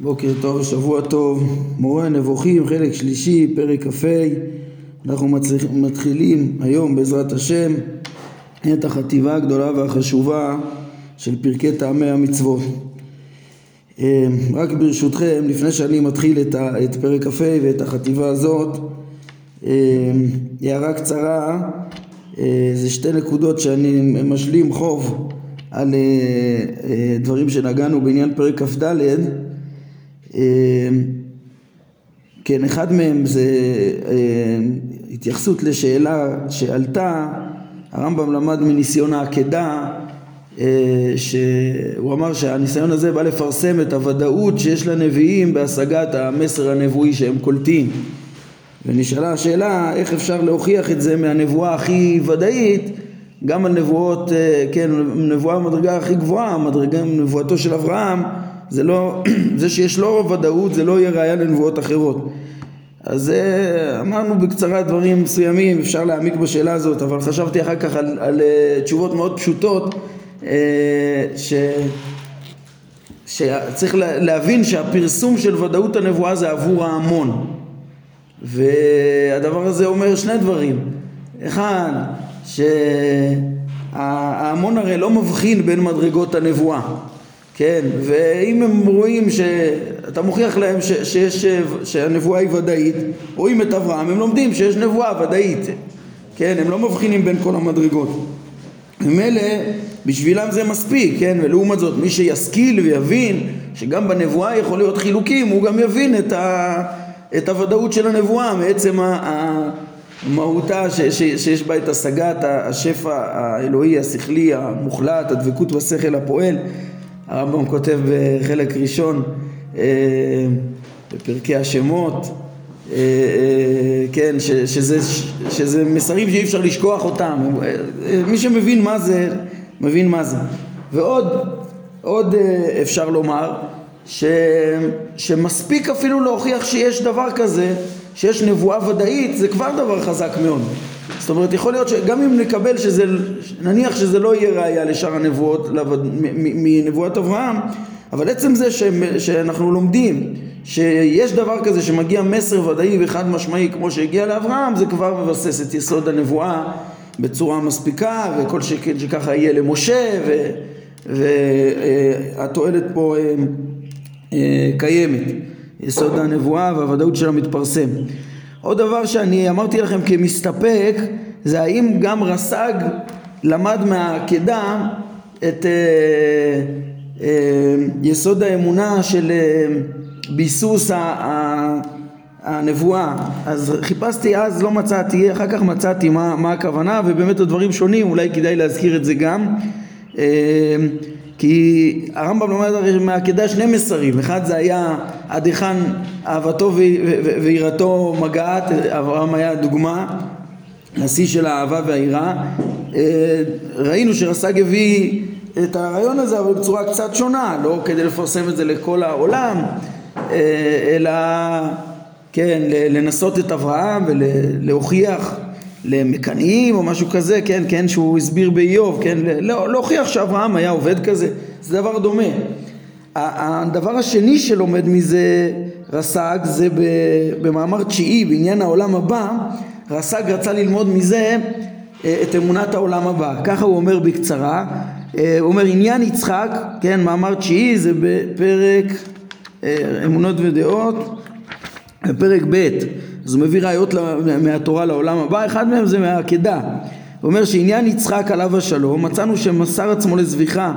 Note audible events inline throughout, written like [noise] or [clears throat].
בוקר טוב, שבוע טוב, מורה נבוכים, חלק שלישי, פרק כ"ה, אנחנו מצליח, מתחילים היום בעזרת השם את החטיבה הגדולה והחשובה של פרקי טעמי המצוות. אה, רק ברשותכם, לפני שאני מתחיל את, ה, את פרק כ"ה ואת החטיבה הזאת, אה, הערה קצרה, אה, זה שתי נקודות שאני משלים חוב על דברים שנגענו בעניין פרק כ"ד כן, אחד מהם זה אמ, התייחסות לשאלה שעלתה, הרמב"ם למד מניסיון העקדה, אה, שהוא אמר שהניסיון הזה בא לפרסם את הוודאות שיש לנביאים בהשגת המסר הנבואי שהם קולטים. ונשאלה השאלה איך אפשר להוכיח את זה מהנבואה הכי ודאית גם על נבואות, אה, כן, נבואה במדרגה הכי גבוהה, מדרגה נבואתו של אברהם זה לא, [clears throat] זה שיש לו ודאות זה לא יהיה ראיה לנבואות אחרות. אז אה, אמרנו בקצרה דברים מסוימים, אפשר להעמיק בשאלה הזאת, אבל חשבתי אחר כך על, על uh, תשובות מאוד פשוטות, uh, ש... שצריך להבין שהפרסום של ודאות הנבואה זה עבור ההמון. והדבר הזה אומר שני דברים. אחד, שההמון הרי לא מבחין בין מדרגות הנבואה. כן, ואם הם רואים שאתה מוכיח להם ש, שיש, שהנבואה היא ודאית, רואים את אברהם, הם לומדים שיש נבואה ודאית, כן, הם לא מבחינים בין כל המדרגות. ממילא בשבילם זה מספיק, כן, ולעומת זאת מי שישכיל ויבין שגם בנבואה יכול להיות חילוקים, הוא גם יבין את, ה, את הוודאות של הנבואה מעצם מהותה ש, ש, שיש בה את השגת השפע האלוהי, השכלי, המוחלט, הדבקות בשכל הפועל הרמב"ם כותב בחלק ראשון אה, בפרקי השמות אה, אה, כן, ש, שזה, שזה מסרים שאי אפשר לשכוח אותם. מי שמבין מה זה, מבין מה זה. ועוד עוד אפשר לומר ש, שמספיק אפילו להוכיח שיש דבר כזה שיש נבואה ודאית זה כבר דבר חזק מאוד זאת אומרת יכול להיות שגם אם נקבל שזה, נניח שזה לא יהיה ראייה לשאר הנבואות מנבואת אברהם אבל עצם זה שאנחנו לומדים שיש דבר כזה שמגיע מסר ודאי וחד משמעי כמו שהגיע לאברהם זה כבר מבסס את יסוד הנבואה בצורה מספיקה וכל שכן שככה יהיה למשה והתועלת פה אה, אה, קיימת. יסוד הנבואה והוודאות שלה מתפרסם עוד דבר שאני אמרתי לכם כמסתפק זה האם גם רס"ג למד מהעקדה את אה, אה, יסוד האמונה של אה, ביסוס ה, ה, הנבואה. אז חיפשתי אז לא מצאתי אחר כך מצאתי מה, מה הכוונה ובאמת הדברים שונים אולי כדאי להזכיר את זה גם. אה, כי הרמב"ם לומד מהעקדה שני מסרים, אחד זה היה עד היכן אהבתו ויראתו מגעת, אברהם היה דוגמה לשיא של האהבה והיראה. אה, ראינו שרס"ג הביא את הרעיון הזה אבל בצורה קצת שונה, לא כדי לפרסם את זה לכל העולם, אה, אלא כן, לנסות את אברהם ולהוכיח למקנאים או משהו כזה, כן, כן, שהוא הסביר באיוב, כן, לא, להוכיח שאברהם היה עובד כזה, זה דבר דומה. הדבר השני שלומד מזה רס"ג זה במאמר תשיעי בעניין העולם הבא, רס"ג רצה ללמוד מזה אה, את אמונת העולם הבא, ככה הוא אומר בקצרה, אה, הוא אומר עניין יצחק, כן, מאמר תשיעי זה בפרק אה, אמונות ודעות, בפרק ב' אז הוא מביא ראיות מהתורה לעולם הבא, אחד מהם זה מהעקדה. הוא אומר שעניין יצחק עליו השלום, מצאנו שמסר עצמו לזביחה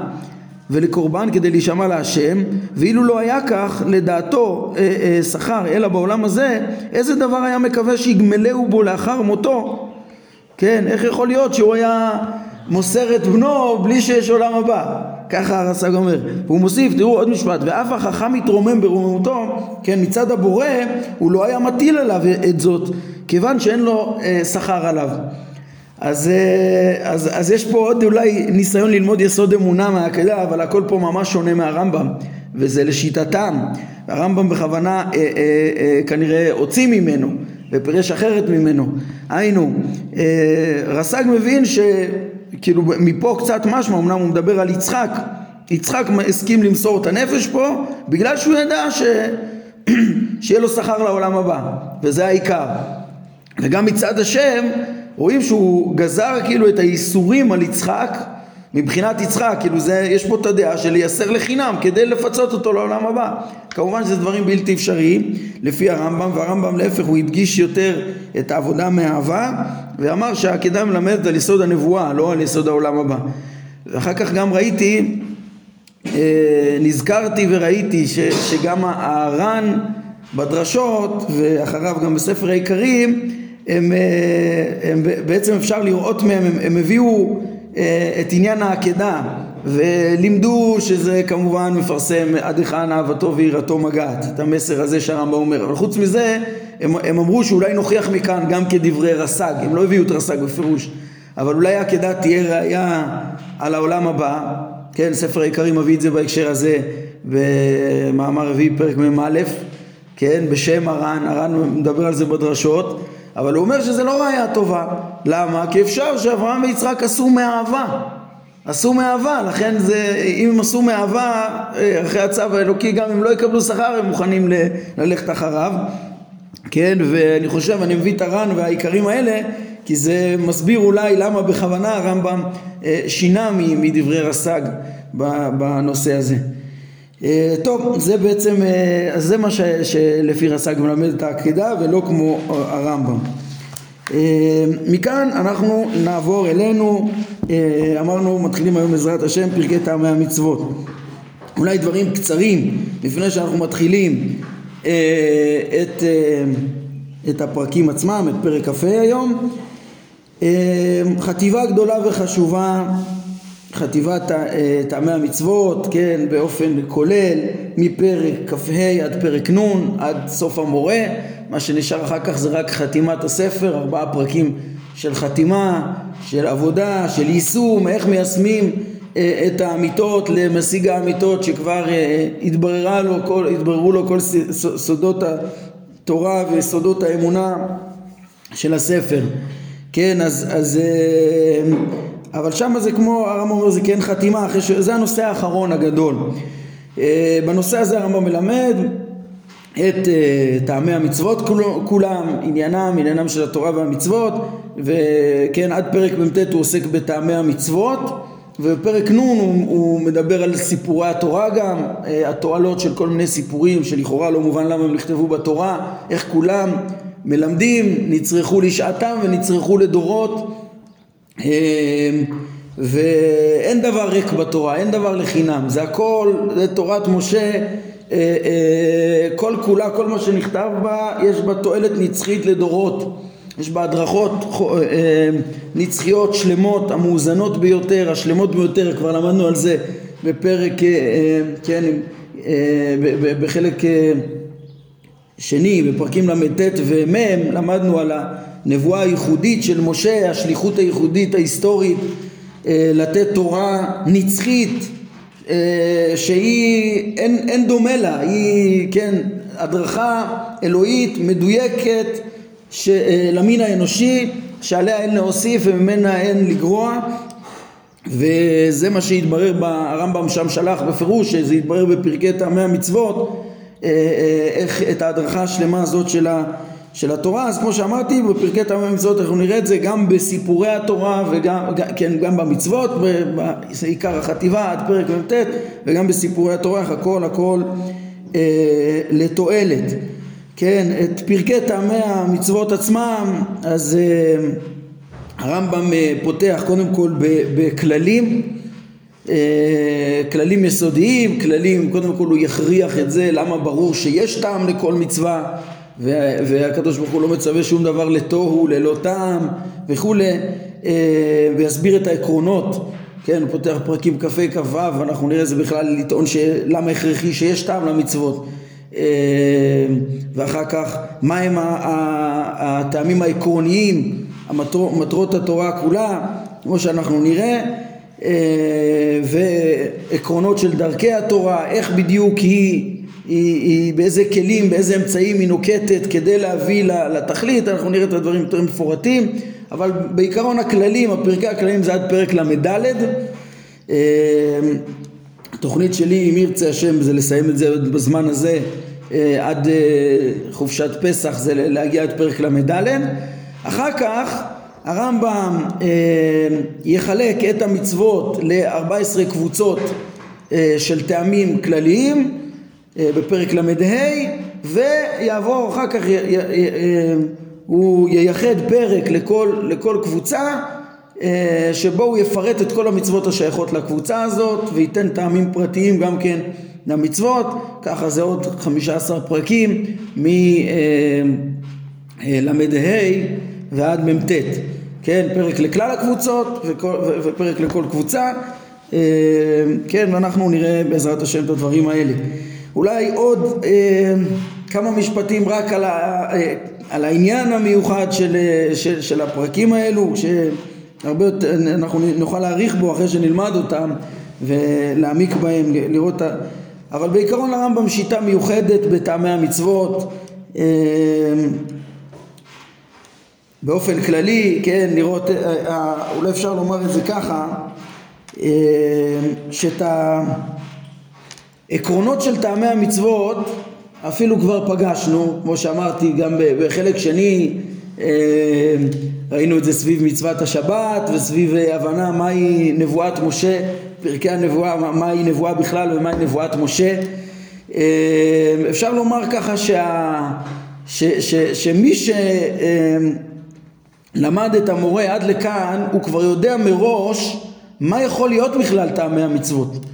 ולקורבן כדי להישמע להשם, ואילו לא היה כך, לדעתו אה, אה, שכר, אלא בעולם הזה, איזה דבר היה מקווה שיגמלהו בו לאחר מותו? כן, איך יכול להיות שהוא היה מוסר את בנו בלי שיש עולם הבא? ככה הרס"ג אומר. והוא מוסיף, תראו עוד משפט, ואף החכם מתרומם ברוממותו, כן, מצד הבורא, הוא לא היה מטיל עליו את זאת, כיוון שאין לו אה, שכר עליו. אז, אה, אז, אז יש פה עוד אולי ניסיון ללמוד יסוד אמונה מהעקדה, אבל הכל פה ממש שונה מהרמב"ם, וזה לשיטתם. הרמב"ם בכוונה אה, אה, אה, כנראה הוציא ממנו ופירש אחרת ממנו. היינו, אה, רס"ג מבין ש... כאילו מפה קצת משמע, אמנם הוא מדבר על יצחק, יצחק הסכים למסור את הנפש פה בגלל שהוא ידע ש... [clears throat] שיהיה לו שכר לעולם הבא, וזה העיקר. וגם מצד השם רואים שהוא גזר כאילו את האיסורים על יצחק מבחינת יצחק, כאילו זה, יש פה את הדעה של לייסר לחינם כדי לפצות אותו לעולם הבא. כמובן שזה דברים בלתי אפשריים לפי הרמב"ם, והרמב"ם להפך הוא הדגיש יותר את העבודה מאהבה, ואמר שהעקדה מלמדת על יסוד הנבואה, לא על יסוד העולם הבא. ואחר כך גם ראיתי, אה, נזכרתי וראיתי ש, שגם הר"ן בדרשות, ואחריו גם בספר העיקרים, הם, אה, הם בעצם אפשר לראות מהם, הם, הם הביאו את עניין העקדה ולימדו שזה כמובן מפרסם עד היכן אהבתו ויראתו מגעת את המסר הזה שהרמב"ם אומר. אבל חוץ מזה הם, הם אמרו שאולי נוכיח מכאן גם כדברי רס"ג הם לא הביאו את רס"ג בפירוש אבל אולי העקדה תהיה ראייה על העולם הבא. כן ספר העיקרי מביא את זה בהקשר הזה במאמר רביעי פרק מ"א כן בשם הר"ן הר"ן מדבר על זה בדרשות אבל הוא אומר שזה לא ראייה טובה. למה? כי אפשר שאברהם ויצחק עשו מאהבה. עשו מאהבה, לכן זה, אם הם עשו מאהבה אה, אחרי הצו האלוקי, גם אם לא יקבלו שכר, הם מוכנים ללכת אחריו. כן, ואני חושב, אני מביא את הר"ן והעיקרים האלה, כי זה מסביר אולי למה בכוונה הרמב"ם אה, שינה מדברי רס"ג בנושא הזה. אה, טוב, זה בעצם, אז זה מה ש, שלפי רס"ג מלמד את העקידה ולא כמו הרמב"ם. אה, מכאן אנחנו נעבור אלינו, אה, אמרנו מתחילים היום בעזרת השם פרקי טעמי המצוות. אולי דברים קצרים לפני שאנחנו מתחילים אה, את, את הפרקים עצמם, את פרק כ"ה היום. חטיבה גדולה וחשובה, חטיבת טעמי המצוות, כן, באופן כולל, מפרק כ"ה עד פרק נ' עד סוף המורה. מה שנשאר אחר כך זה רק חתימת הספר, ארבעה פרקים של חתימה, של עבודה, של יישום, איך מיישמים אה, את האמיתות למשיג האמיתות שכבר אה, התבררה לו כל, התבררו לו כל סודות התורה וסודות האמונה של הספר. כן, אז, אז אה, אבל שם זה כמו, הרמב"ם אומר זה כן חתימה, אחרי ש... זה הנושא האחרון הגדול. בנושא הזה הרמב"ם מלמד את uh, טעמי המצוות כולם, עניינם, עניינם של התורה והמצוות, וכן עד פרק מ"ט הוא עוסק בטעמי המצוות, ובפרק נ' הוא, הוא מדבר על סיפורי התורה גם, uh, התועלות של כל מיני סיפורים שלכאורה לא מובן למה הם נכתבו בתורה, איך כולם מלמדים, נצרכו לשעתם ונצרכו לדורות, ואין דבר ריק בתורה, אין דבר לחינם, זה הכל, זה תורת משה אה, אה, כל כולה, כל מה שנכתב בה, יש בה תועלת נצחית לדורות. יש בה הדרכות אה, נצחיות שלמות, המאוזנות ביותר, השלמות ביותר, כבר למדנו על זה בפרק, כן, בחלק שני, בפרקים ל"ט ומ', למדנו על הנבואה הייחודית של משה, השליחות הייחודית ההיסטורית, לתת תורה נצחית אה, שהיא, אין, אין דומה לה, היא, כן, הדרכה אלוהית מדויקת ש, אה, למין האנושי שעליה אין להוסיף וממנה אין לגרוע. וזה מה שהתברר, הרמב"ם שם שלח בפירוש, שזה התברר בפרקי טעמי המצוות, אה, איך את ההדרכה השלמה הזאת של ה... של התורה, אז כמו שאמרתי בפרקי תמי המצוות אנחנו נראה את זה גם בסיפורי התורה וגם כן, גם במצוות, זה עיקר החטיבה עד פרק מ"ט וגם בסיפורי התורה, הכל הכל אה, לתועלת. כן, את פרקי טעמי המצוות עצמם, אז אה, הרמב"ם אה, פותח קודם כל בכללים, אה, כללים יסודיים, כללים, קודם כל הוא יכריח את זה, למה ברור שיש טעם לכל מצווה והקדוש ברוך הוא לא מצווה שום דבר לתוהו, ללא טעם וכולי, אה, ויסביר את העקרונות, כן, הוא פותח פרקים כ"ה כ"ו, ואנחנו נראה זה בכלל לטעון למה הכרחי שיש טעם למצוות, אה, ואחר כך מהם הטעמים העקרוניים, מטרות התורה כולה, כמו שאנחנו נראה, אה, ועקרונות של דרכי התורה, איך בדיוק היא היא, היא באיזה כלים, באיזה אמצעים היא נוקטת כדי להביא לתכלית, אנחנו נראה את הדברים יותר מפורטים, אבל בעיקרון הכללים, הפרקי הכללים זה עד פרק ל"ד, אה, התוכנית שלי, אם ירצה השם, זה לסיים את זה בזמן הזה עד חופשת פסח, זה להגיע עד פרק ל"ד. אחר כך הרמב"ם יחלק את המצוות ל-14 קבוצות של טעמים כלליים בפרק ל"ה ויעבור אחר כך, י, י, י, הוא ייחד פרק לכל, לכל קבוצה שבו הוא יפרט את כל המצוות השייכות לקבוצה הזאת וייתן טעמים פרטיים גם כן למצוות, ככה זה עוד 15 פרקים מל"ה ועד מ"ט, כן, פרק לכלל הקבוצות ופרק לכל קבוצה, כן, ואנחנו נראה בעזרת השם את הדברים האלה. אולי עוד אה, כמה משפטים רק על, ה, אה, על העניין המיוחד של, של, של הפרקים האלו, שהרבה יותר, אנחנו נוכל להעריך בו אחרי שנלמד אותם ולהעמיק בהם, לראות, אבל בעיקרון לרמב"ם שיטה מיוחדת בטעמי המצוות, אה, באופן כללי, כן, לראות, אה, אה, אולי אפשר לומר את זה ככה, אה, שאת ה... עקרונות של טעמי המצוות אפילו כבר פגשנו, כמו שאמרתי גם בחלק שני אה, ראינו את זה סביב מצוות השבת וסביב אה, הבנה מהי נבואת משה, פרקי הנבואה, מהי נבואה בכלל ומהי נבואת משה. אה, אפשר לומר ככה שה, ש, ש, שמי שלמד את המורה עד לכאן הוא כבר יודע מראש מה יכול להיות בכלל טעמי המצוות.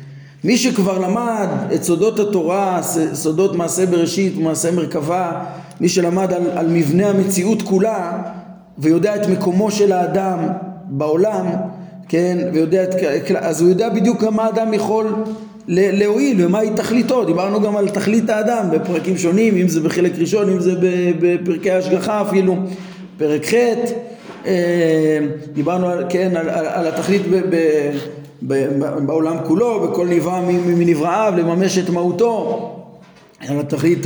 מי שכבר למד את סודות התורה, סודות מעשה בראשית, מעשה מרכבה, מי שלמד על, על מבנה המציאות כולה ויודע את מקומו של האדם בעולם, כן, ויודע את, אז הוא יודע בדיוק כמה האדם יכול להועיל ומהי תכליתו, דיברנו גם על תכלית האדם בפרקים שונים, אם זה בחלק ראשון, אם זה בפרקי השגחה אפילו, פרק ח', אה, דיברנו כן, על, על, על התכלית ב, ב, בעולם כולו, בכל נברא מנבראיו, לממש את מהותו. התכלית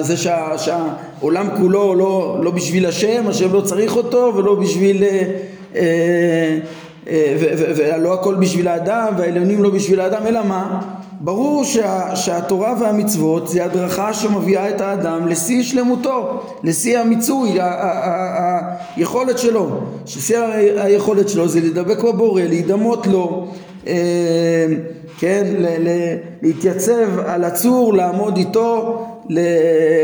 זה שה, שהעולם כולו לא, לא בשביל השם, השם לא צריך אותו ולא בשביל, אה, אה, ולא הכל בשביל האדם והעליונים לא בשביל האדם, אלא מה? ברור שה, שהתורה והמצוות זה הדרכה שמביאה את האדם לשיא שלמותו, לשיא המיצוי, היכולת שלו, ששיא היכולת שלו זה לדבק בבורא, להידמות לו, אה, כן, ל, ל, להתייצב על הצור, לעמוד איתו, ל,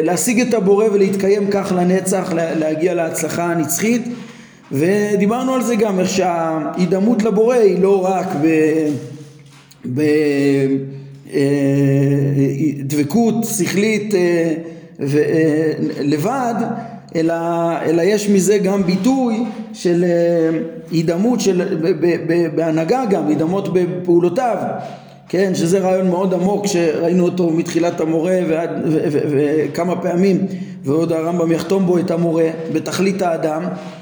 להשיג את הבורא ולהתקיים כך לנצח, להגיע להצלחה הנצחית. ודיברנו על זה גם, איך שההידמות לבורא היא לא רק ב... ב דבקות שכלית אה, לבד, אלא, אלא יש מזה גם ביטוי של אה, הידמות של, בהנהגה גם, הידמות בפעולותיו, כן, שזה רעיון מאוד עמוק שראינו אותו מתחילת המורה ועד, ו, ו, וכמה פעמים ועוד הרמב"ם יחתום בו את המורה בתכלית האדם. אה,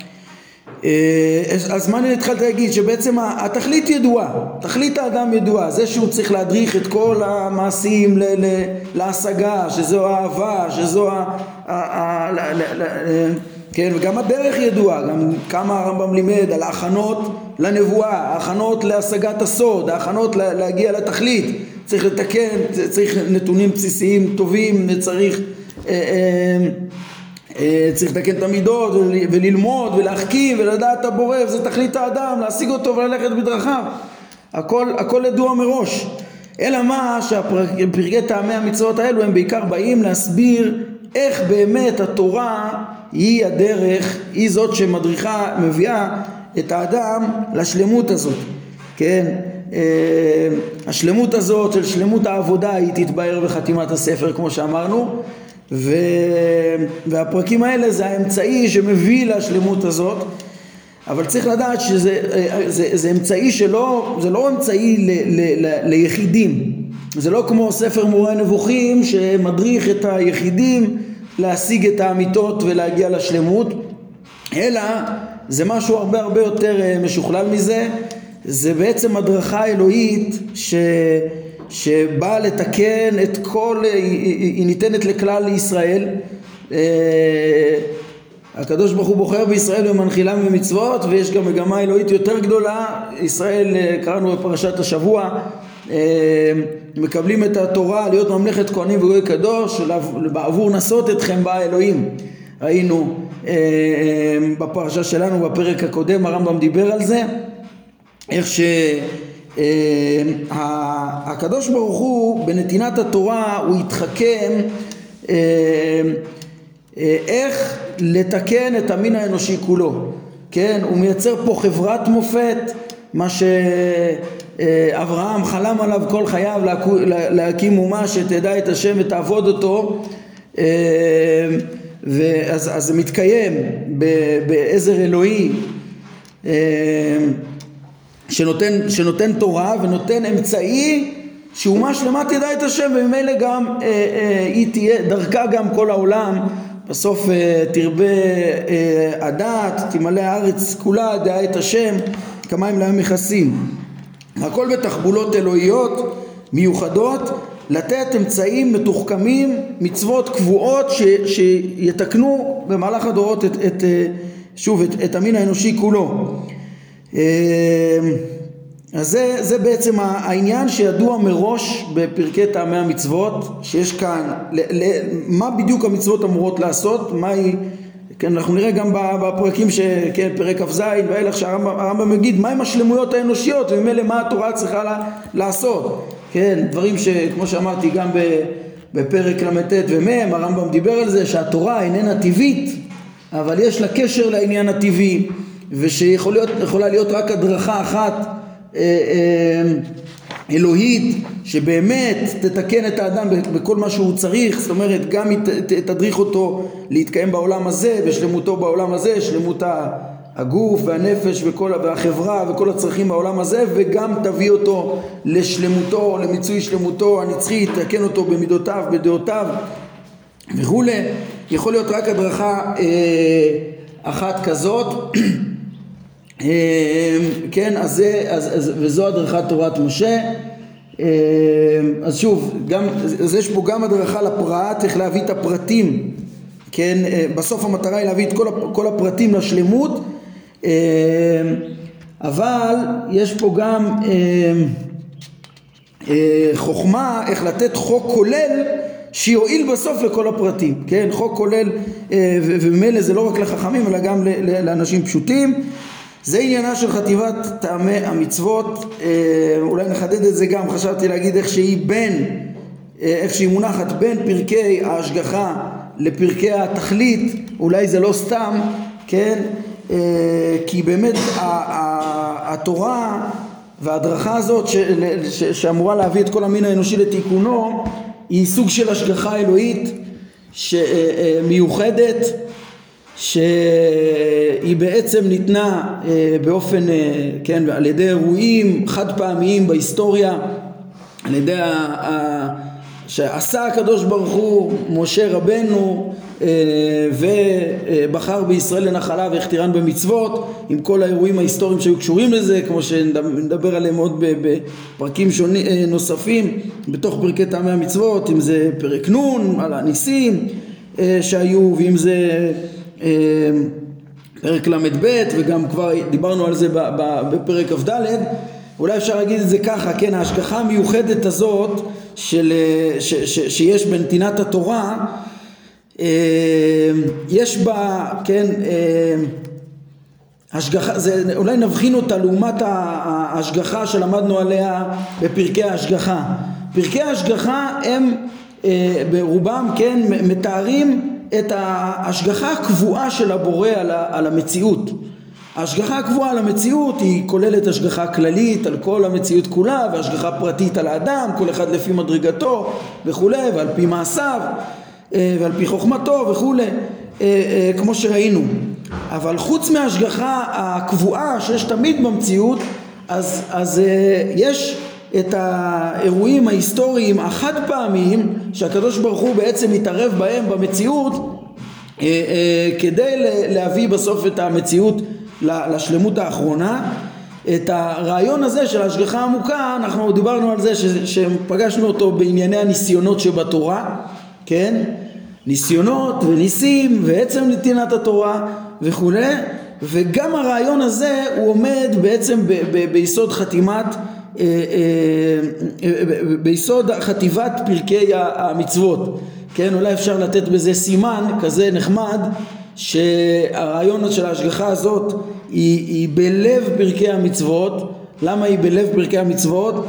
אז מה אני התחלתי להגיד? שבעצם התכלית ידועה, תכלית האדם ידועה, זה שהוא צריך להדריך את כל המעשים ל- ל- להשגה, שזו האהבה, שזו ה... ה- ה- ל- כן, וגם הדרך ידועה, גם כמה הרמב"ם לימד על ההכנות לנבואה, ההכנות להשגת הסוד, ההכנות להגיע לתכלית, צריך לתקן, צריך נתונים בסיסיים טובים, צריך אה, אה, אה, צריך לתקן את המידות וללמוד ולהחכים ולדעת את הבורא וזה תכלית האדם להשיג אותו וללכת בדרכיו. הכל, הכל ידוע מראש. אלא מה שהפרקי טעמי המצוות האלו הם בעיקר באים להסביר איך באמת התורה היא הדרך, היא זאת שמדריכה, מביאה את האדם לשלמות הזאת, כן? אה, השלמות הזאת של שלמות העבודה היא תתבהר בחתימת הספר כמו שאמרנו ו... והפרקים האלה זה האמצעי שמביא לשלמות הזאת. אבל צריך לדעת שזה זה, זה אמצעי שלא, זה לא אמצעי ל, ל, ל, ליחידים. זה לא כמו ספר מורה נבוכים שמדריך את היחידים להשיג את האמיתות ולהגיע לשלמות אלא זה משהו הרבה הרבה יותר אה, משוכלל מזה זה בעצם הדרכה אלוהית ש... שבאה לתקן את כל, היא ניתנת לכלל ישראל. אה, הקדוש ברוך הוא בוחר בישראל ומנחילם במצוות ויש גם מגמה אלוהית יותר גדולה, ישראל אה, קראנו בפרשת השבוע מקבלים את התורה להיות ממלכת כהנים וגוי קדוש בעבור נשות אתכם בא אלוהים ראינו בפרשה שלנו בפרק הקודם הרמב"ם דיבר על זה איך שהקדוש ברוך הוא בנתינת התורה הוא התחכם איך לתקן את המין האנושי כולו כן? הוא מייצר פה חברת מופת מה שאברהם חלם עליו כל חייו להקים אומה שתדע את השם ותעבוד אותו ואז זה מתקיים בעזר אלוהי שנותן, שנותן תורה ונותן אמצעי שאומה שלמה תדע את השם וממילא גם אה, אה, היא תהיה, דרכה גם כל העולם בסוף אה, תרבה אה, הדעת, תמלא הארץ כולה, דעה את השם, כמים להם מכסים. הכל בתחבולות אלוהיות מיוחדות, לתת אמצעים מתוחכמים, מצוות קבועות ש, שיתקנו במהלך הדורות את, את, אה, שוב, את, את המין האנושי כולו. אז זה, זה בעצם העניין שידוע מראש בפרקי טעמי המצוות שיש כאן, ל, ל, מה בדיוק המצוות אמורות לעשות, מה היא, כן, אנחנו נראה גם בפרקים, ש, כן, פרק כ"ז ואילך שהרמב"ם יגיד מהם השלמויות האנושיות וממילא מה התורה צריכה לה, לעשות, כן, דברים שכמו שאמרתי גם בפרק ל"ט ומ' הרמב"ם דיבר על זה שהתורה איננה טבעית אבל יש לה קשר לעניין הטבעי ושיכולה להיות רק הדרכה אחת אה, אה, אלוהית שבאמת תתקן את האדם בכל מה שהוא צריך, זאת אומרת גם תדריך אותו להתקיים בעולם הזה, בשלמותו בעולם הזה, שלמות הגוף והנפש וכל, והחברה וכל הצרכים בעולם הזה וגם תביא אותו לשלמותו, למיצוי שלמותו הנצחי, תתקן אותו במידותיו, בדעותיו וכולי, יכול להיות רק הדרכה אה, אחת כזאת [clears throat] כן, אז זה, אז, אז, וזו הדרכת תורת משה. אמ, אז שוב, גם, אז יש פה גם הדרכה לפרט, איך להביא את הפרטים, כן, אה, בסוף המטרה היא להביא את כל, כל הפרטים לשלמות, אמ, אבל יש פה גם אה, חוכמה איך לתת חוק כולל שיועיל בסוף לכל הפרטים, כן, חוק כולל אה, וממילא זה לא רק לחכמים אלא גם לאנשים פשוטים זה עניינה של חטיבת טעמי המצוות, אה, אולי נחדד את זה גם, חשבתי להגיד איך שהיא בין, אה, איך שהיא מונחת בין פרקי ההשגחה לפרקי התכלית, אולי זה לא סתם, כן? אה, כי באמת התורה וההדרכה הזאת שאמורה להביא את כל המין האנושי לתיקונו היא סוג של השגחה אלוהית מיוחדת שהיא בעצם ניתנה אה, באופן, אה, כן, על ידי אירועים חד פעמיים בהיסטוריה, על ידי ה... שעשה הקדוש ברוך הוא משה רבנו אה, ובחר בישראל לנחלה והכתירן במצוות עם כל האירועים ההיסטוריים שהיו קשורים לזה כמו שנדבר עליהם עוד בפרקים שונים, נוספים בתוך פרקי טעמי המצוות אם זה פרק נ' על הניסים שהיו ואם זה פרק ל"ב וגם כבר דיברנו על זה בפרק כ"ד אולי אפשר להגיד את זה ככה, כן, ההשגחה המיוחדת הזאת של, ש, ש, שיש בנתינת התורה אמ, יש בה, כן, אמ, השגחה, זה, אולי נבחין אותה לעומת ההשגחה שלמדנו עליה בפרקי ההשגחה. פרקי ההשגחה הם אה, ברובם, כן, מתארים את ההשגחה הקבועה של הבורא על המציאות. ההשגחה הקבועה על המציאות היא כוללת השגחה כללית על כל המציאות כולה והשגחה פרטית על האדם, כל אחד לפי מדרגתו וכולי ועל פי מעשיו אה, ועל פי חוכמתו וכולי, אה, אה, כמו שראינו. אבל חוץ מההשגחה הקבועה שיש תמיד במציאות, אז, אז יש את האירועים ההיסטוריים החד פעמיים שהקדוש ברוך הוא בעצם מתערב בהם במציאות אה, אה, כדי להביא בסוף את המציאות לשלמות האחרונה. את הרעיון הזה של ההשגחה העמוקה אנחנו דיברנו על זה שפגשנו אותו בענייני הניסיונות שבתורה כן? ניסיונות וניסים ועצם נתינת התורה וכולי וגם הרעיון הזה הוא עומד בעצם ביסוד חתימת ביסוד חטיבת פרקי המצוות, כן, אולי אפשר לתת בזה סימן כזה נחמד שהרעיון של ההשגחה הזאת היא, היא בלב פרקי המצוות, למה היא בלב פרקי המצוות?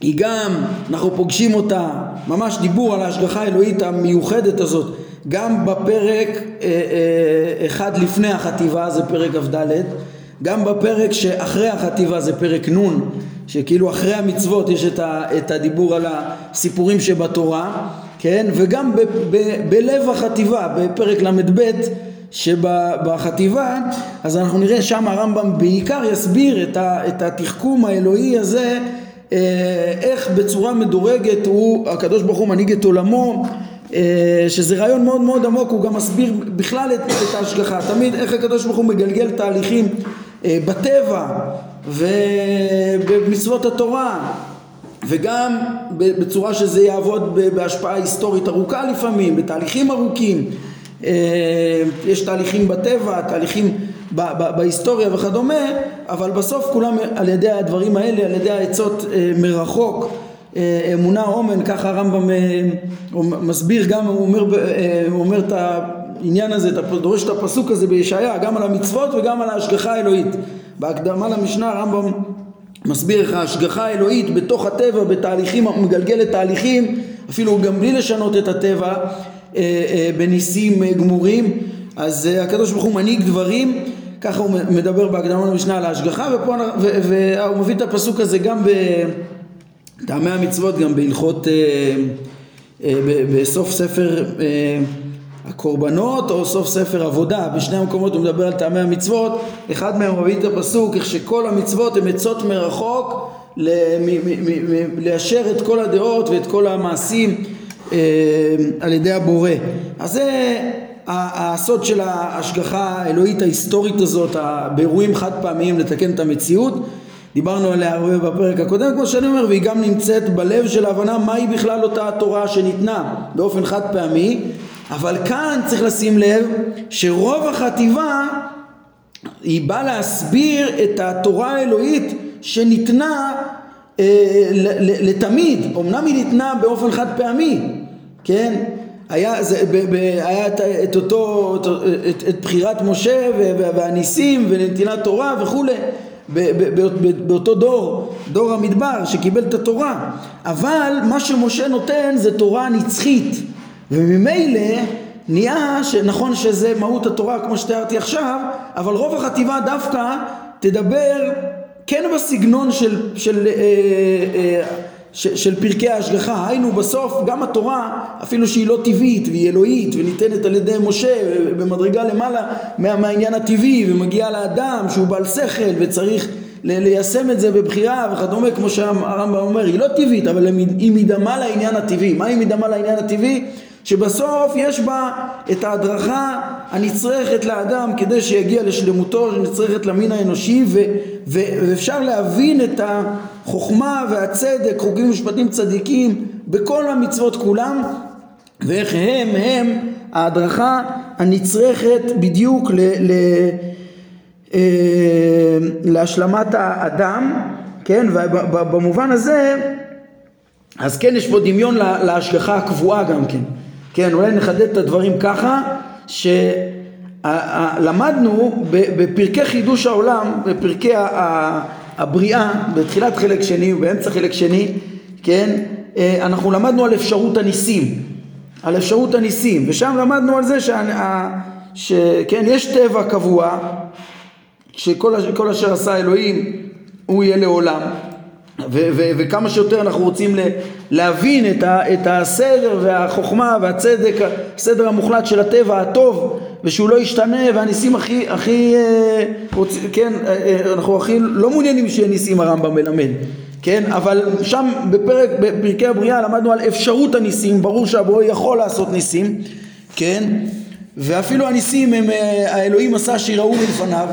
היא גם, אנחנו פוגשים אותה, ממש דיבור על ההשגחה האלוהית המיוחדת הזאת, גם בפרק אה, אה, אחד לפני החטיבה, זה פרק כ"ד, גם בפרק שאחרי החטיבה זה פרק נ', שכאילו אחרי המצוות יש את, ה, את הדיבור על הסיפורים שבתורה, כן? וגם ב, ב, בלב החטיבה, בפרק ל"ב שבחטיבה, אז אנחנו נראה שם הרמב"ם בעיקר יסביר את, ה, את התחכום האלוהי הזה אה, איך בצורה מדורגת הוא, הקדוש ברוך הוא מנהיג את עולמו, אה, שזה רעיון מאוד מאוד עמוק, הוא גם מסביר בכלל את, את ההשגחה, תמיד איך הקדוש ברוך הוא מגלגל תהליכים אה, בטבע ובמצוות התורה וגם בצורה שזה יעבוד בהשפעה היסטורית ארוכה לפעמים, בתהליכים ארוכים, יש תהליכים בטבע, תהליכים בהיסטוריה וכדומה, אבל בסוף כולם על ידי הדברים האלה, על ידי העצות אה, מרחוק, אה, אמונה אומן, ככה הרמב"ם אה, מסביר גם, הוא אומר, הוא אומר את העניין הזה, דורש את הפסוק הזה בישעיה, גם על המצוות וגם על ההשגחה האלוהית. בהקדמה למשנה הרמב"ם מסביר איך ההשגחה האלוהית בתוך הטבע, בתהליכים, מגלגלת תהליכים, אפילו גם בלי לשנות את הטבע, בניסים גמורים, אז הקדוש ברוך הוא מנהיג דברים. ככה הוא מדבר בהקדמה למשנה על ההשגחה ופה והוא מביא את הפסוק הזה גם בטעמי המצוות גם בהלכות אה, אה, בסוף ספר אה, הקורבנות או סוף ספר עבודה. בשני המקומות הוא מדבר על טעמי המצוות. אחד מהם מביא את הפסוק איך שכל המצוות הן עצות מרחוק ליישר את כל הדעות ואת כל המעשים על ידי הבורא. אז זה הסוד של ההשגחה האלוהית ההיסטורית הזאת, באירועים חד פעמיים לתקן את המציאות, דיברנו עליה הרבה בפרק הקודם, כמו שאני אומר, והיא גם נמצאת בלב של ההבנה מהי בכלל אותה התורה שניתנה באופן חד פעמי, אבל כאן צריך לשים לב שרוב החטיבה היא באה להסביר את התורה האלוהית שניתנה אה, לתמיד, אמנם היא ניתנה באופן חד פעמי, כן? היה, זה, ב, ב, היה את, את אותו, את, את, את בחירת משה והניסים ונתינת תורה וכולי באותו דור, דור המדבר שקיבל את התורה. אבל מה שמשה נותן זה תורה נצחית וממילא נהיה שנכון שזה מהות התורה כמו שתיארתי עכשיו אבל רוב החטיבה דווקא תדבר כן בסגנון של, של אה, אה, של פרקי ההשגחה, היינו בסוף גם התורה אפילו שהיא לא טבעית והיא אלוהית וניתנת על ידי משה במדרגה למעלה מה, מהעניין הטבעי ומגיעה לאדם שהוא בעל שכל וצריך ליישם את זה בבחירה וכדומה כמו שהרמב"ם אומר היא לא טבעית אבל היא מדמה לעניין הטבעי מה היא מדמה לעניין הטבעי? שבסוף יש בה את ההדרכה הנצרכת לאדם כדי שיגיע לשלמותו, שנצרכת למין האנושי ו, ו, ואפשר להבין את החוכמה והצדק, חוקים ומשפטים צדיקים בכל המצוות כולם ואיך הם הם ההדרכה הנצרכת בדיוק ל, ל, אה, להשלמת האדם, כן, ובמובן הזה אז כן יש פה דמיון להשגחה הקבועה גם כן כן, אולי נחדד את הדברים ככה, שלמדנו בפרקי חידוש העולם, בפרקי הבריאה, בתחילת חלק שני ובאמצע חלק שני, כן, אה, אנחנו למדנו על אפשרות הניסים, על אפשרות הניסים, ושם למדנו על זה שכן, יש טבע קבוע, שכל אשר עשה אלוהים הוא יהיה לעולם, וכמה שיותר אנחנו רוצים להבין את, את הסדר והחוכמה והצדק, הסדר המוחלט של הטבע הטוב ושהוא לא ישתנה והניסים הכי, הכי אה, רוצ, כן, אה, אה, אנחנו הכי לא מעוניינים שיהיה ניסים הרמב"ם מלמד, כן, אבל שם בפרק, בפרקי הבריאה למדנו על אפשרות הניסים, ברור שהבורא יכול לעשות ניסים, כן, ואפילו הניסים הם האלוהים עשה שיראו מלפניו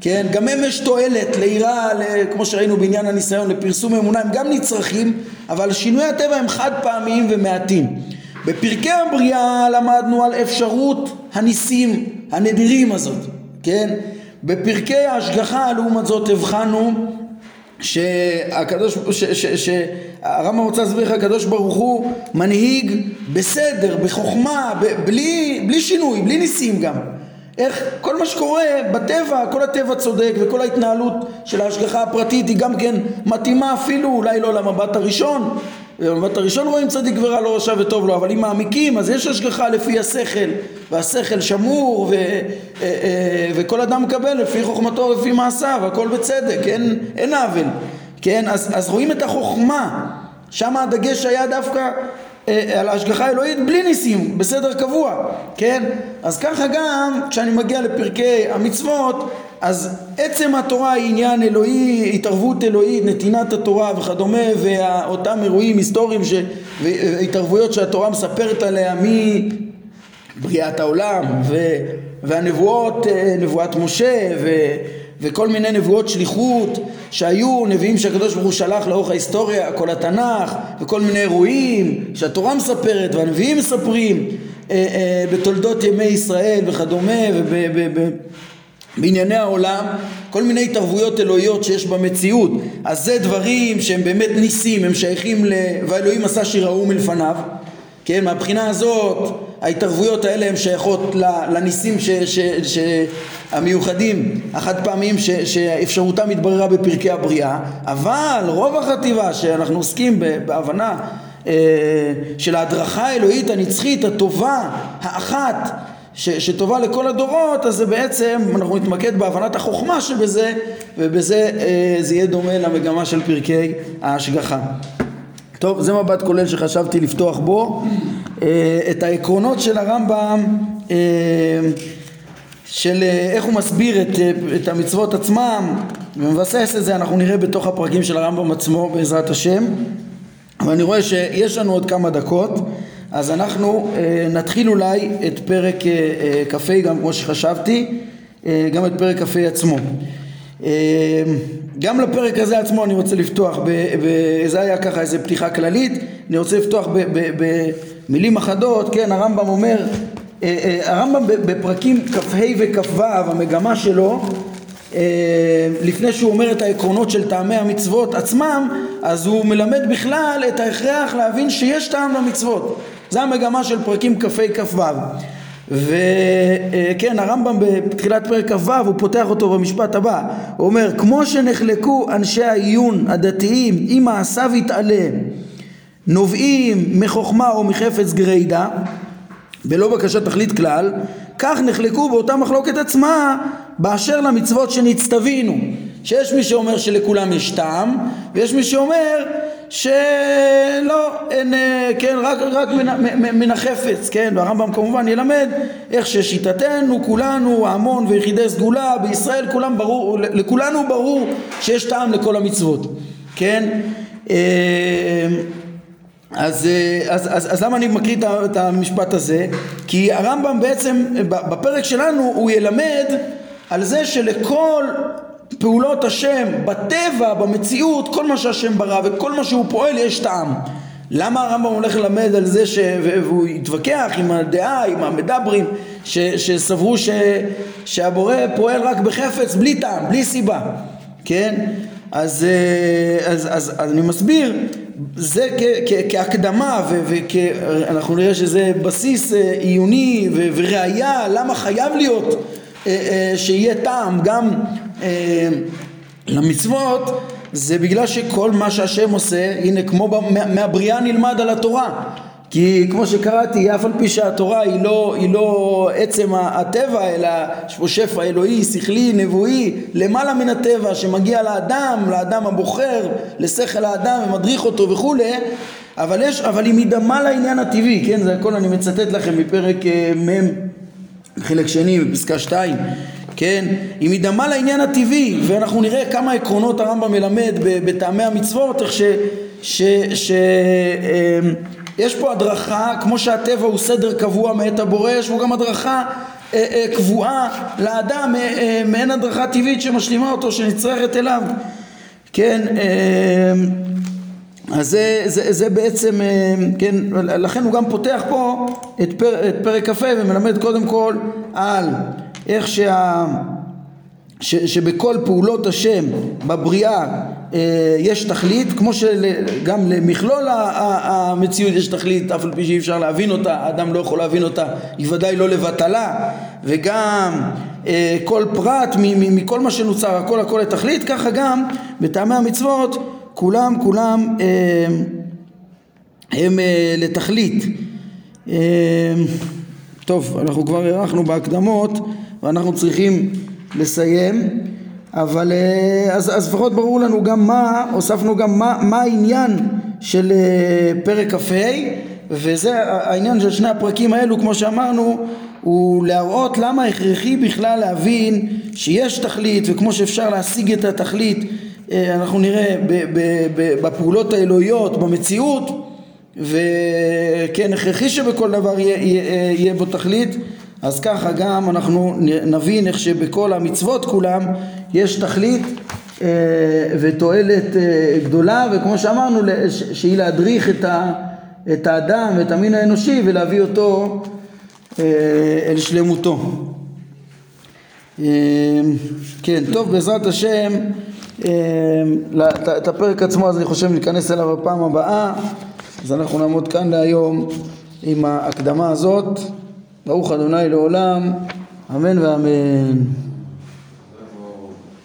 כן? גם הם יש תועלת ליראה, כמו שראינו בעניין הניסיון, לפרסום אמונה, הם גם נצרכים, אבל שינוי הטבע הם חד פעמיים ומעטים. בפרקי הבריאה למדנו על אפשרות הניסים הנדירים הזאת, כן? בפרקי ההשגחה לעומת זאת הבחנו שהקדוש, שהרמב"ם רוצה להסביר לך, הקדוש ברוך הוא מנהיג בסדר, בחוכמה, בלי, בלי שינוי, בלי ניסים גם. איך כל מה שקורה בטבע, כל הטבע צודק וכל ההתנהלות של ההשגחה הפרטית היא גם כן מתאימה אפילו אולי לא למבט הראשון במבט הראשון רואים צדיק ורע לא רשע וטוב לו אבל אם מעמיקים אז יש השגחה לפי השכל והשכל שמור ו, אה, אה, וכל אדם מקבל לפי חוכמתו ולפי מעשיו הכל בצדק אין, אין עוול. כן אז, אז רואים את החוכמה. שם הדגש היה דווקא על ההשגחה האלוהית בלי ניסים, בסדר קבוע, כן? אז ככה גם כשאני מגיע לפרקי המצוות, אז עצם התורה היא עניין אלוהי, התערבות אלוהית, נתינת התורה וכדומה, ואותם אירועים היסטוריים ש... והתערבויות שהתורה מספרת עליה מבריאת העולם, ו... והנבואות, אה, נבואת משה, ו... וכל מיני נבואות שליחות שהיו נביאים שהקדוש ברוך הוא שלח לאורך ההיסטוריה, כל התנ"ך וכל מיני אירועים שהתורה מספרת והנביאים מספרים אה, אה, בתולדות ימי ישראל וכדומה ובענייני העולם כל מיני התערבויות אלוהיות שיש במציאות. אז זה דברים שהם באמת ניסים הם שייכים ל... והאלוהים עשה שיראו מלפניו כן? מהבחינה הזאת ההתערבויות האלה הן שייכות לניסים ש, ש, ש, המיוחדים החד פעמיים ש, שאפשרותם התבררה בפרקי הבריאה אבל רוב החטיבה שאנחנו עוסקים בהבנה אה, של ההדרכה האלוהית הנצחית הטובה האחת ש, שטובה לכל הדורות אז זה בעצם אנחנו נתמקד בהבנת החוכמה שבזה ובזה אה, זה יהיה דומה למגמה של פרקי ההשגחה טוב, זה מבט כולל שחשבתי לפתוח בו. אה, את העקרונות של הרמב"ם, אה, של אה, איך הוא מסביר את, את המצוות עצמם, ומבסס את זה אנחנו נראה בתוך הפרקים של הרמב"ם עצמו בעזרת השם. אבל אני רואה שיש לנו עוד כמה דקות, אז אנחנו נתחיל אולי את פרק כ"ה גם כמו שחשבתי, גם את פרק כ"ה עצמו. גם לפרק הזה עצמו אני רוצה לפתוח, זה היה ככה איזה פתיחה כללית, אני רוצה לפתוח במילים אחדות, כן, הרמב"ם אומר, אה, אה, הרמב"ם בפרקים כ"ה וכ"ו, המגמה שלו, אה, לפני שהוא אומר את העקרונות של טעמי המצוות עצמם, אז הוא מלמד בכלל את ההכרח להבין שיש טעם למצוות. זה המגמה של פרקים כ"ה כ"ו. וכן הרמב"ם בתחילת פרק כ"ו הוא פותח אותו במשפט הבא. הוא אומר כמו שנחלקו אנשי העיון הדתיים אם מעשיו יתעלה נובעים מחוכמה או מחפץ גרידא בלא בקשת תכלית כלל כך נחלקו באותה מחלוקת עצמה באשר למצוות שנצטווינו. שיש מי שאומר שלכולם יש טעם ויש מי שאומר שלא, אין, אה, כן, רק, רק מן, מן החפץ, כן, והרמב"ם כמובן ילמד איך ששיטתנו, כולנו, ההמון ויחידי סגולה בישראל, כולם ברור, לכולנו ברור שיש טעם לכל המצוות, כן, אה, אז, אה, אז, אז, אז למה אני מקריא את המשפט הזה? כי הרמב"ם בעצם בפרק שלנו הוא ילמד על זה שלכל פעולות השם בטבע, במציאות, כל מה שהשם ברא וכל מה שהוא פועל יש טעם. למה הרמב"ם הולך ללמד על זה ש... והוא התווכח עם הדעה, עם המדברים ש... שסברו ש... שהבורא פועל רק בחפץ בלי טעם, בלי סיבה, כן? אז, אה, אז, אז, אז אני מסביר, זה כ, כ, כהקדמה ואנחנו נראה שזה בסיס אה, עיוני וראיה למה חייב להיות שיהיה טעם גם אה, למצוות זה בגלל שכל מה שהשם עושה, הנה כמו מהבריאה נלמד על התורה. כי כמו שקראתי, אף על פי שהתורה היא לא, היא לא עצם הטבע, אלא יש פה שפע אלוהי, שכלי, נבואי, למעלה מן הטבע, שמגיע לאדם, לאדם הבוחר, לשכל האדם ומדריך אותו וכולי, אבל, יש, אבל היא מדמה לעניין הטבעי, כן, זה הכל אני מצטט לכם מפרק אה, מ', חלק שני, בפסקה 2, כן? היא מדמה לעניין הטבעי, ואנחנו נראה כמה עקרונות הרמב"ם מלמד בטעמי המצוות, איך ש... ש, ש אמ, יש פה הדרכה, כמו שהטבע הוא סדר קבוע מאת הבורא, יש פה גם הדרכה אה, אה, קבועה לאדם, אה, מעין הדרכה טבעית שמשלימה אותו, שנצרכת אליו, כן? אמ, אז זה, זה, זה בעצם, כן, לכן הוא גם פותח פה את, פר, את פרק כ"ה ומלמד קודם כל על איך שה... ש, שבכל פעולות השם בבריאה אה, יש תכלית, כמו שגם למכלול המציאות יש תכלית, אף על פי שאי אפשר להבין אותה, האדם לא יכול להבין אותה, היא ודאי לא לבטלה, וגם אה, כל פרט מכל מה שנוצר, הכל הכל לתכלית, ככה גם בטעמי המצוות כולם כולם אה, הם אה, לתכלית. אה, טוב, אנחנו כבר הארכנו בהקדמות ואנחנו צריכים לסיים, אבל אז, אז לפחות ברור לנו גם מה, הוספנו גם מה, מה העניין של פרק כ"ה וזה העניין של שני הפרקים האלו כמו שאמרנו הוא להראות למה הכרחי בכלל להבין שיש תכלית וכמו שאפשר להשיג את התכלית אנחנו נראה בפעולות האלוהיות במציאות וכן הכרחי שבכל דבר יהיה, יהיה בו תכלית אז ככה גם אנחנו נבין איך שבכל המצוות כולם יש תכלית אה, ותועלת אה, גדולה וכמו שאמרנו שהיא להדריך את, ה, את האדם ואת המין האנושי ולהביא אותו אה, אל שלמותו. כן, טוב בעזרת השם את הפרק עצמו אז אני חושב ניכנס אליו בפעם הבאה אז אנחנו נעמוד כאן להיום עם ההקדמה הזאת ברוך אדוני לעולם, אמן ואמן.